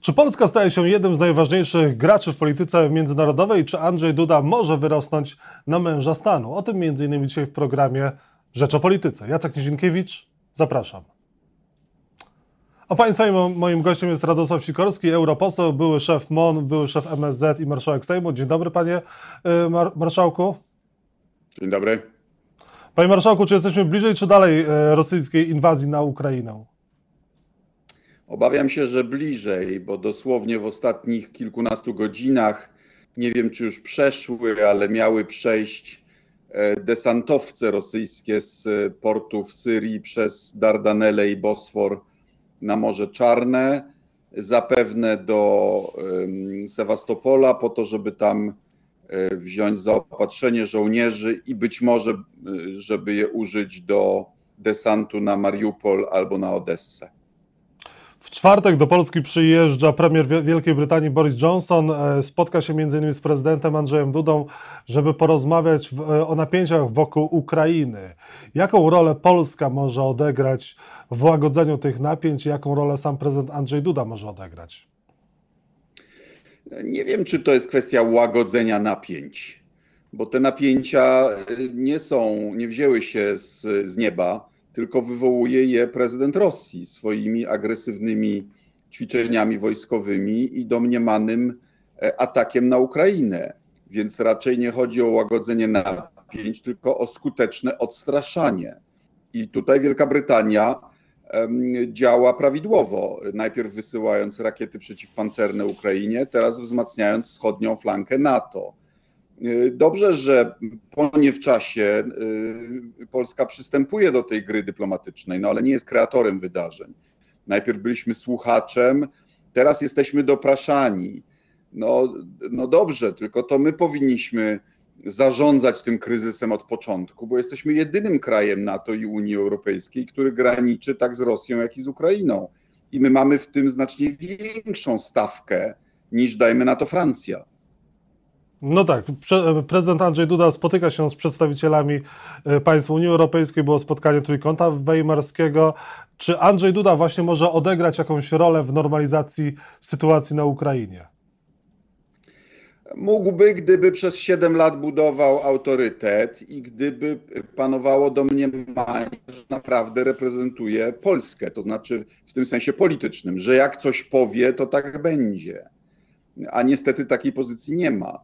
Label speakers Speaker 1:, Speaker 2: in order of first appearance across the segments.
Speaker 1: Czy Polska staje się jednym z najważniejszych graczy w polityce międzynarodowej? Czy Andrzej Duda może wyrosnąć na męża stanu? O tym m.in. dzisiaj w programie Rzecz o Polityce. Jacek Nizinkiewicz, zapraszam. A Państwa moim gościem jest Radosław Sikorski, europoseł, były szef MON, były szef MSZ i marszałek Sejmu. Dzień dobry, panie y, mar marszałku.
Speaker 2: Dzień dobry.
Speaker 1: Panie marszałku, czy jesteśmy bliżej czy dalej y, rosyjskiej inwazji na Ukrainę?
Speaker 2: Obawiam się, że bliżej, bo dosłownie w ostatnich kilkunastu godzinach, nie wiem czy już przeszły, ale miały przejść e, desantowce rosyjskie z portu w Syrii przez Dardanelle i Bosfor na Morze Czarne, zapewne do Sewastopola, po to, żeby tam e, wziąć zaopatrzenie żołnierzy i być może, e, żeby je użyć do desantu na Mariupol albo na Odessę.
Speaker 1: W czwartek do Polski przyjeżdża premier Wielkiej Brytanii Boris Johnson. E, spotka się m.in. z prezydentem Andrzejem Dudą, żeby porozmawiać e, o napięciach wokół Ukrainy. Jaką rolę Polska może odegrać w łagodzeniu tych napięć? Jaką rolę sam prezydent Andrzej Duda może odegrać?
Speaker 2: Nie wiem, czy to jest kwestia łagodzenia napięć, bo te napięcia nie są, nie wzięły się z, z nieba tylko wywołuje je prezydent Rosji swoimi agresywnymi ćwiczeniami wojskowymi i domniemanym e, atakiem na Ukrainę. Więc raczej nie chodzi o łagodzenie napięć, tylko o skuteczne odstraszanie. I tutaj Wielka Brytania działa prawidłowo. Najpierw wysyłając rakiety przeciwpancerne Ukrainie, teraz wzmacniając wschodnią flankę NATO. Y, dobrze, że po nie w czasie y, Polska przystępuje do tej gry dyplomatycznej, no ale nie jest kreatorem wydarzeń. Najpierw byliśmy słuchaczem, teraz jesteśmy dopraszani. No, no dobrze, tylko to my powinniśmy zarządzać tym kryzysem od początku, bo jesteśmy jedynym krajem NATO i Unii Europejskiej, który graniczy tak z Rosją, jak i z Ukrainą. I my mamy w tym znacznie większą stawkę niż dajmy na to Francja.
Speaker 1: No tak, prezydent Andrzej Duda spotyka się z przedstawicielami e, państw Unii Europejskiej, było spotkanie Trójkąta Weimarskiego. Czy Andrzej Duda właśnie może odegrać jakąś rolę w normalizacji sytuacji na Ukrainie?
Speaker 2: Mógłby, gdyby przez 7 lat budował autorytet i gdyby panowało domniemanie, że naprawdę reprezentuje Polskę, to znaczy w tym sensie politycznym, że jak coś powie, to tak będzie. A niestety takiej pozycji nie ma.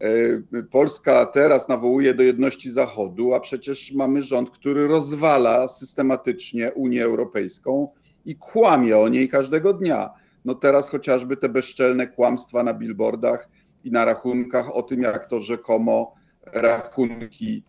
Speaker 2: E, Polska teraz nawołuje do jedności Zachodu, a przecież mamy rząd, który rozwala systematycznie Unię Europejską i kłamie o niej każdego dnia. No teraz chociażby te bezczelne kłamstwa na billboardach i na rachunkach o tym, jak to rzekomo rachunki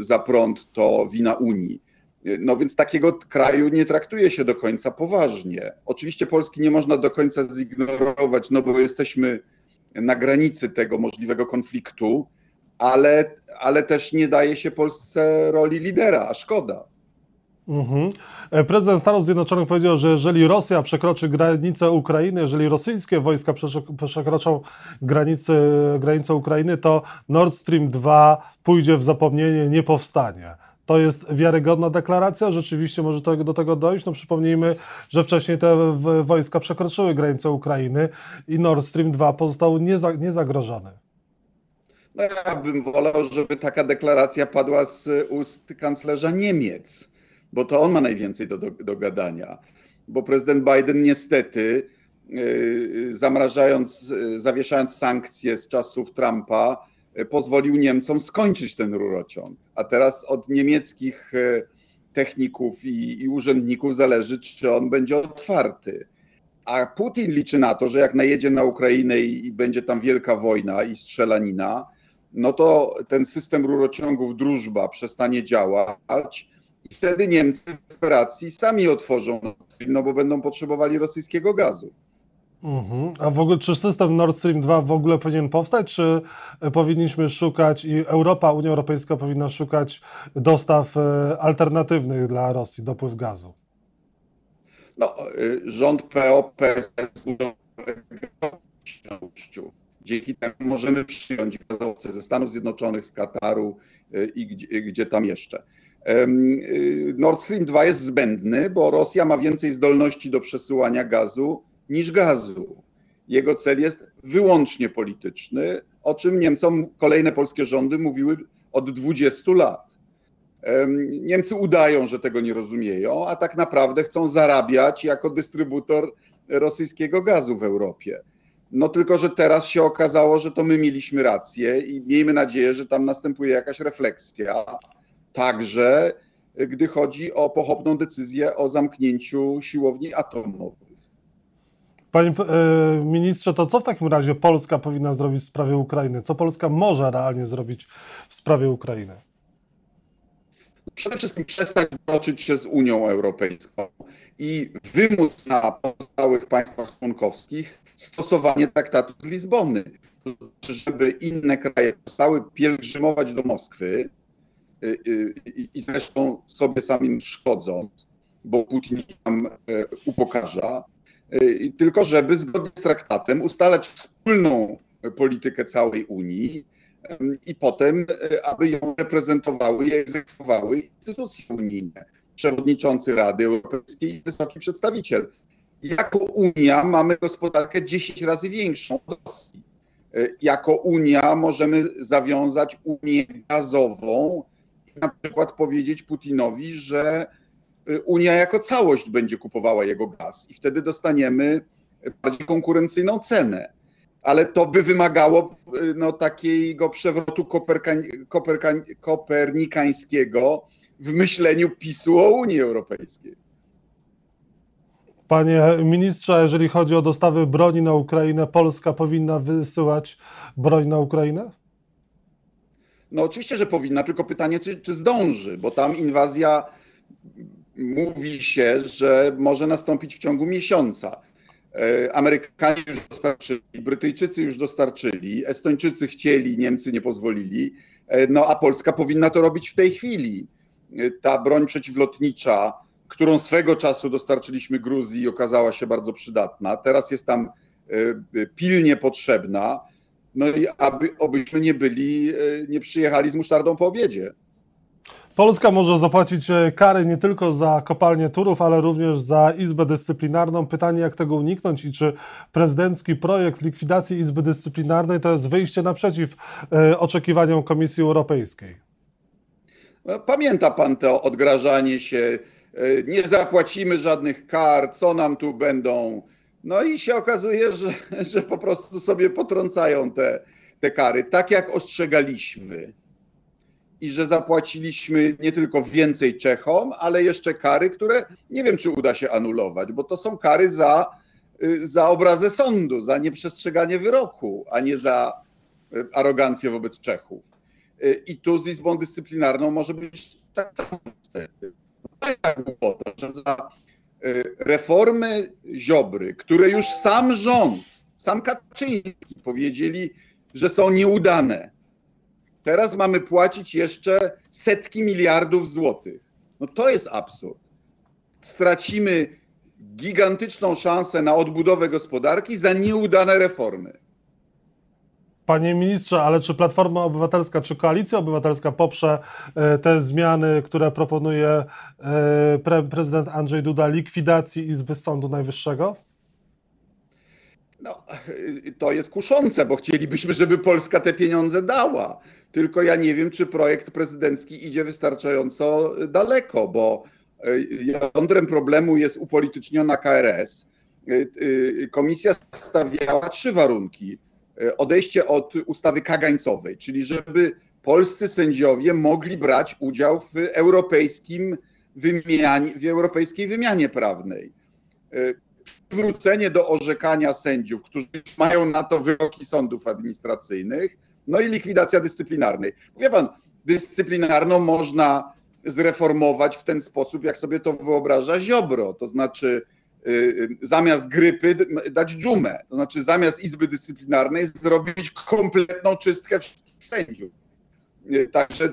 Speaker 2: za prąd to wina Unii. No więc takiego kraju nie traktuje się do końca poważnie. Oczywiście Polski nie można do końca zignorować, no bo jesteśmy na granicy tego możliwego konfliktu, ale, ale też nie daje się Polsce roli lidera, a szkoda.
Speaker 1: Mhm. E, prezydent Stanów Zjednoczonych powiedział, że jeżeli Rosja przekroczy granicę Ukrainy, jeżeli rosyjskie wojska przekroczą granicę, granicę Ukrainy, to Nord Stream 2 pójdzie w zapomnienie, nie powstanie. To jest wiarygodna deklaracja? Rzeczywiście może to, do tego dojść? No przypomnijmy, że wcześniej te wojska przekroczyły granicę Ukrainy i Nord Stream 2 pozostał nieza, niezagrożony.
Speaker 2: No ja bym wolał, żeby taka deklaracja padła z ust kanclerza Niemiec, bo to on ma najwięcej do, do, do gadania. Bo prezydent Biden niestety, yy, zamrażając, yy, zawieszając sankcje z czasów Trumpa, pozwolił Niemcom skończyć ten rurociąg. A teraz od niemieckich e, techników i, i urzędników zależy, czy on będzie otwarty. A Putin liczy na to, że jak najedzie na Ukrainę i, i będzie tam wielka wojna i strzelanina, no to ten system rurociągów drużba przestanie działać i wtedy Niemcy w desperacji sami otworzą, no bo będą potrzebowali rosyjskiego gazu.
Speaker 1: Mhm. A w ogóle, czy system Nord Stream 2 w ogóle powinien powstać, czy powinniśmy szukać i Europa, Unia Europejska powinna szukać dostaw e, alternatywnych dla Rosji, dopływ gazu?
Speaker 2: No, e, rząd PO-PSL Dzięki temu możemy przyjąć gazowce ze Stanów Zjednoczonych, z Kataru e, i gdzie, gdzie tam jeszcze. Nord Stream 2 jest zbędny, bo Rosja ma więcej zdolności do przesyłania gazu niż gazu. Jego cel jest wyłącznie polityczny, o czym Niemcom kolejne polskie rządy mówiły od 20 lat. Niemcy udają, że tego nie rozumieją, a tak naprawdę chcą zarabiać jako dystrybutor rosyjskiego gazu w Europie. No tylko, że teraz się okazało, że to my mieliśmy rację i miejmy nadzieję, że tam następuje jakaś refleksja, także gdy chodzi o pochopną decyzję o zamknięciu siłowni atomowych.
Speaker 1: Panie e, ministrze, to co w takim razie Polska powinna zrobić w sprawie Ukrainy? Co Polska może realnie zrobić w sprawie Ukrainy?
Speaker 2: Przede wszystkim przestać toczyć się z Unią Europejską i wymóc na pozostałych państwach członkowskich stosowanie traktatu z Lizbony. To znaczy, żeby inne kraje przestały pielgrzymować do Moskwy y, y, i zresztą sobie samym szkodząc, bo Putin tam e, upokarza, tylko żeby zgodnie z traktatem ustalać wspólną politykę całej Unii i potem, e, aby ją reprezentowały i egzekwowały instytucje unijne, przewodniczący Rady Europejskiej i wysoki przedstawiciel jako Unia mamy gospodarkę 10 razy większą od Rosji. E, jako Unia możemy zawiązać Unię gazową i na przykład powiedzieć Putinowi, że Unia jako całość będzie kupowała jego gaz i wtedy dostaniemy bardziej konkurencyjną cenę. Ale to by wymagało e, no, takiego przewrotu kopernikańskiego w myśleniu PiSu o Unii Europejskiej.
Speaker 1: Panie ministrze, jeżeli chodzi o dostawy broni na Ukrainę, Polska powinna wysyłać broń na Ukrainę?
Speaker 2: No oczywiście, że powinna, tylko pytanie, czy, czy zdąży, bo tam inwazja mówi się, że może nastąpić w ciągu miesiąca. E, Amerykanie już dostarczyli, Brytyjczycy już dostarczyli, Estończycy chcieli, Niemcy nie pozwolili, e, no a Polska powinna to robić w tej chwili. E, ta broń przeciwlotnicza, którą swego czasu dostarczyliśmy Gruzji i okazała się bardzo przydatna. Teraz jest tam pilnie potrzebna. No i aby, obyśmy nie byli, nie przyjechali z musztardą po obiedzie.
Speaker 1: Polska może zapłacić e, kary nie tylko za kopalnię Turów, ale również za Izbę Dyscyplinarną. Pytanie, jak tego uniknąć i czy prezydencki projekt likwidacji Izby Dyscyplinarnej to jest wyjście naprzeciw oczekiwaniom Komisji Europejskiej?
Speaker 2: No, pamięta pan to odgrażanie się E, nie zapłacimy żadnych kar, co nam tu będą. No i się okazuje, że, że po prostu sobie potrącają te, te kary, tak jak ostrzegaliśmy. I że zapłaciliśmy nie tylko więcej Czechom, ale jeszcze kary, które nie wiem, czy uda się anulować, bo to są kary za, y, za obrazę sądu, za nieprzestrzeganie wyroku, a nie za y, arogancję wobec Czechów. Y, I tu z Izbą Dyscyplinarną może być tak samo niestety głupota, że za reformy Ziobry, które już sam rząd, sam Kaczyński powiedzieli, że są nieudane. Teraz mamy płacić jeszcze setki miliardów złotych. No to jest absurd. Stracimy gigantyczną szansę na odbudowę gospodarki za nieudane reformy.
Speaker 1: Panie ministrze, ale czy Platforma Obywatelska, czy Koalicja Obywatelska poprze e, te zmiany, które proponuje e, pre prezydent Andrzej Duda, likwidacji Izby Sądu Najwyższego?
Speaker 2: No, to jest kuszące, bo chcielibyśmy, żeby Polska te pieniądze dała. Tylko ja nie wiem, czy projekt prezydencki idzie wystarczająco daleko, bo e, jądrem problemu jest upolityczniona KRS. Komisja stawiała trzy warunki E, odejście od ustawy kagańcowej, czyli żeby polscy sędziowie mogli brać udział w europejskim wymianie, w europejskiej wymianie prawnej. E, Wrócenie do orzekania sędziów, którzy mają na to wyroki sądów administracyjnych, no i likwidacja dyscyplinarnej. Wie pan, dyscyplinarną można zreformować w ten sposób, jak sobie to wyobraża Ziobro, to znaczy Y, y, zamiast grypy dać dżumę. To znaczy zamiast Izby Dyscyplinarnej zrobić kompletną czystkę wszystkich sędziów. Y, także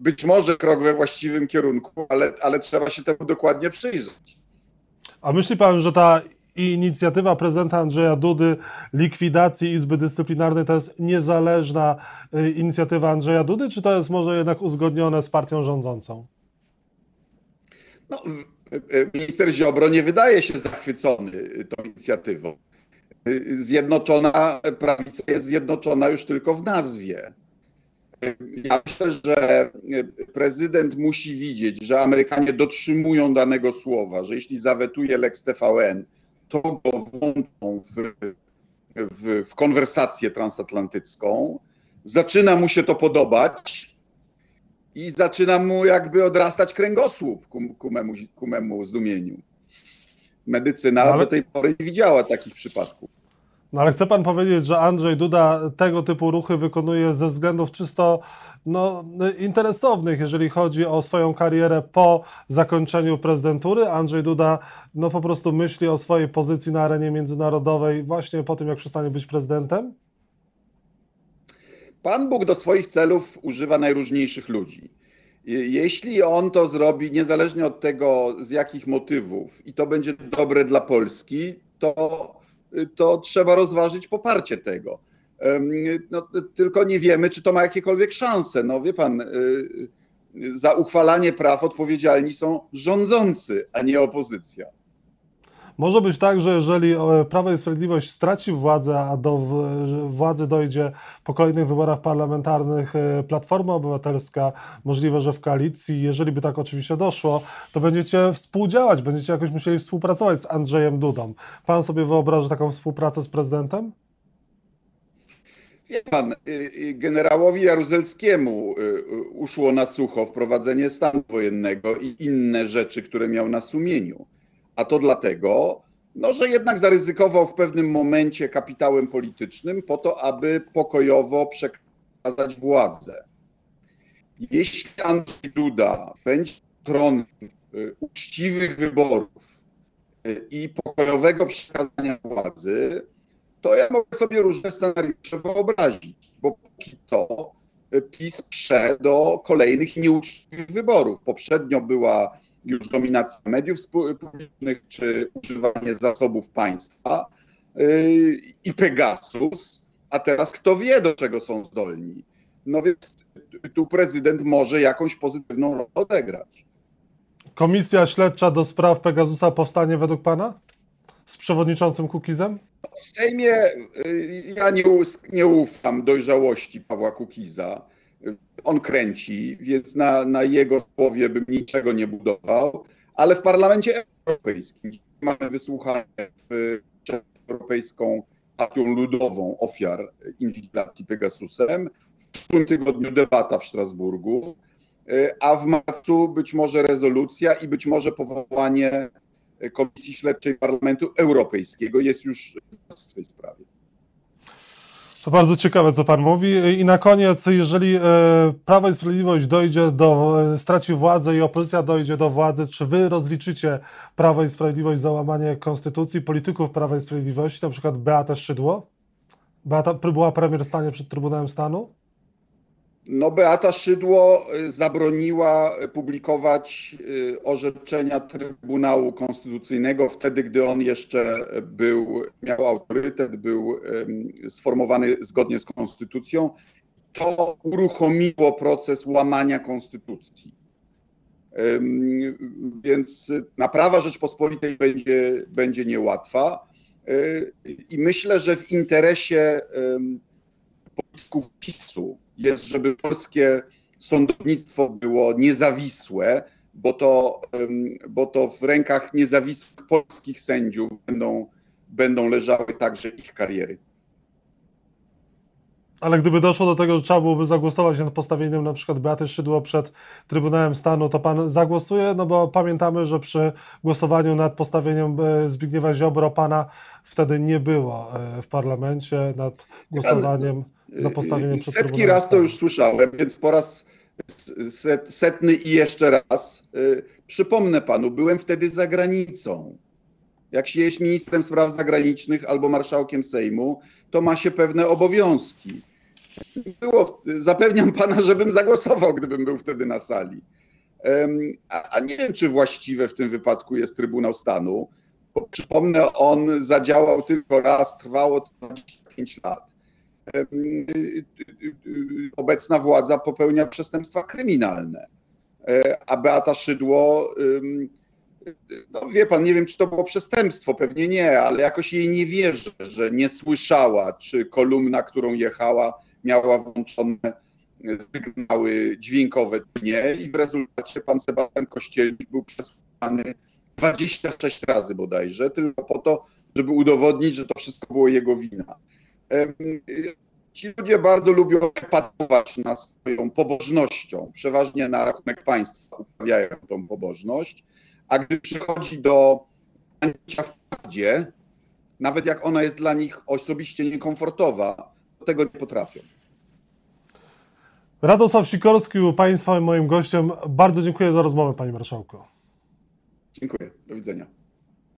Speaker 2: być może krok we właściwym kierunku, ale, ale trzeba się temu dokładnie przyjrzeć.
Speaker 1: A myśli pan, że ta inicjatywa prezydenta Andrzeja Dudy likwidacji Izby Dyscyplinarnej to jest niezależna inicjatywa Andrzeja Dudy, czy to jest może jednak uzgodnione z partią rządzącą?
Speaker 2: No, minister Ziobro nie wydaje się zachwycony tą inicjatywą. Zjednoczona prawica jest zjednoczona już tylko w nazwie. Ja myślę, że prezydent musi widzieć, że Amerykanie dotrzymują danego słowa, że jeśli zawetuje Lex TVN, to go włączą w, w, w konwersację transatlantycką. Zaczyna mu się to podobać i zaczyna mu jakby odrastać kręgosłup ku, ku, memu, ku memu zdumieniu. Medycyna Ale... do tej pory nie widziała takich przypadków.
Speaker 1: No ale chce pan powiedzieć, że Andrzej Duda tego typu ruchy wykonuje ze względów czysto no, interesownych, jeżeli chodzi o swoją karierę po zakończeniu prezydentury. Andrzej Duda no, po prostu myśli o swojej pozycji na arenie międzynarodowej właśnie po tym, jak przestanie być prezydentem?
Speaker 2: Pan Bóg do swoich celów używa najróżniejszych ludzi. Jeśli on to zrobi, niezależnie od tego, z jakich motywów, i to będzie dobre dla Polski, to to trzeba rozważyć poparcie tego. No, tylko nie wiemy, czy to ma jakiekolwiek szanse. No wie pan, y, za uchwalanie praw odpowiedzialni są rządzący, a nie opozycja.
Speaker 1: Może być tak, że jeżeli e, Prawo i Sprawiedliwość straci władzę, a do władzy dojdzie po kolejnych wyborach parlamentarnych e, Platforma Obywatelska, możliwe, że w koalicji, jeżeli by tak oczywiście doszło, to będziecie współdziałać, będziecie jakoś musieli współpracować z Andrzejem Dudą. Pan sobie wyobraża taką współpracę z prezydentem?
Speaker 2: Wie pan, y, y, generałowi Jaruzelskiemu y, uszło na sucho wprowadzenie stanu wojennego i inne rzeczy, które miał na sumieniu. A to dlatego, no, że jednak zaryzykował w pewnym momencie kapitałem politycznym po to, aby pokojowo przekazać władzę. Jeśli Andrzej Duda będzie stroną y, uczciwych wyborów y, i pokojowego przekazania władzy, to ja mogę sobie różne scenariusze wyobrazić, bo póki co y, PiS prze do kolejnych nieuczciwych wyborów. Poprzednio była już dominacja mediów publicznych, czy używanie zasobów państwa yy, i Pegasus, a teraz kto wie, do czego są zdolni. No więc tu prezydent może jakąś pozytywną rolę odegrać.
Speaker 1: Komisja śledcza do spraw Pegasusa powstanie według pana? Z przewodniczącym Kukizem?
Speaker 2: W Sejmie yy, ja nie, nie ufam dojrzałości Pawła Kukiza on kręci, więc na, na jego słowie bym niczego nie budował, ale w Parlamencie Europejskim mamy wysłuchanie w Europejską Partią Ludową ofiar inwigilacji Pegasusem. W przyszłym tygodniu debata w Strasburgu, a w marcu być może rezolucja i być może powołanie Komisji Śledczej Parlamentu Europejskiego jest już w tej sprawie.
Speaker 1: To bardzo ciekawe, co Pan mówi. I na koniec, jeżeli e, Prawo i Sprawiedliwość dojdzie do, e, straci władzę i opozycja dojdzie do władzy, czy Wy rozliczycie Prawo i Sprawiedliwość za łamanie konstytucji, polityków Prawa i Sprawiedliwości, na przykład Beata Szydło? Beata była premier stanie przed Trybunałem Stanu?
Speaker 2: No, Beata Szydło y, zabroniła publikować y, orzeczenia Trybunału Konstytucyjnego wtedy, gdy on jeszcze był, miał autorytet, był sformowany zgodnie z konstytucją. To uruchomiło proces łamania konstytucji. Więc naprawa Rzeczpospolitej będzie, będzie niełatwa. Y, I myślę, że w interesie polityków PiSu jest, żeby polskie sądownictwo było niezawisłe, bo to, bo to w rękach niezawisłych polskich sędziów będą, będą leżały także ich kariery.
Speaker 1: Ale gdyby doszło do tego, że trzeba byłoby zagłosować nad postawieniem na przykład Beaty Szydło przed Trybunałem Stanu, to pan zagłosuje? No bo pamiętamy, że przy głosowaniu nad postawieniem e, Zbigniewa Ziobro pana wtedy nie było e, w parlamencie, nad głosowaniem za postawieniem przed
Speaker 2: Setki raz to już słyszałem, więc po raz setny i jeszcze raz e, przypomnę panu, byłem wtedy za granicą. Jak się jest ministrem spraw zagranicznych albo marszałkiem Sejmu, to ma się pewne obowiązki było, zapewniam pana, żebym zagłosował, gdybym był wtedy na sali. A, a nie wiem, czy właściwe w tym wypadku jest Trybunał Stanu, bo przypomnę, on zadziałał tylko raz, trwało to 25 lat. Obecna władza popełnia przestępstwa kryminalne, e, a Beata Szydło no wie pan, nie wiem, czy to było przestępstwo, pewnie nie, ale jakoś jej nie wierzę, że nie słyszała, czy kolumna, którą jechała, miała włączone sygnały dźwiękowe, czy nie. I w rezultacie pan Sebastian Kościelnik był przesłuchany 26 razy bodajże, tylko po to, żeby udowodnić, że to wszystko było jego wina. Ci ludzie bardzo lubią epatować na swoją pobożnością, przeważnie na rachunek państwa uprawiają tą pobożność, a gdy przychodzi do bycia w prawdzie, nawet jak ona jest dla nich osobiście niekomfortowa, to tego nie potrafią.
Speaker 1: Radosław Sikorski był Państwa moim gościem. Bardzo dziękuję za rozmowę, Panie Marszałku.
Speaker 2: Dziękuję. Do widzenia.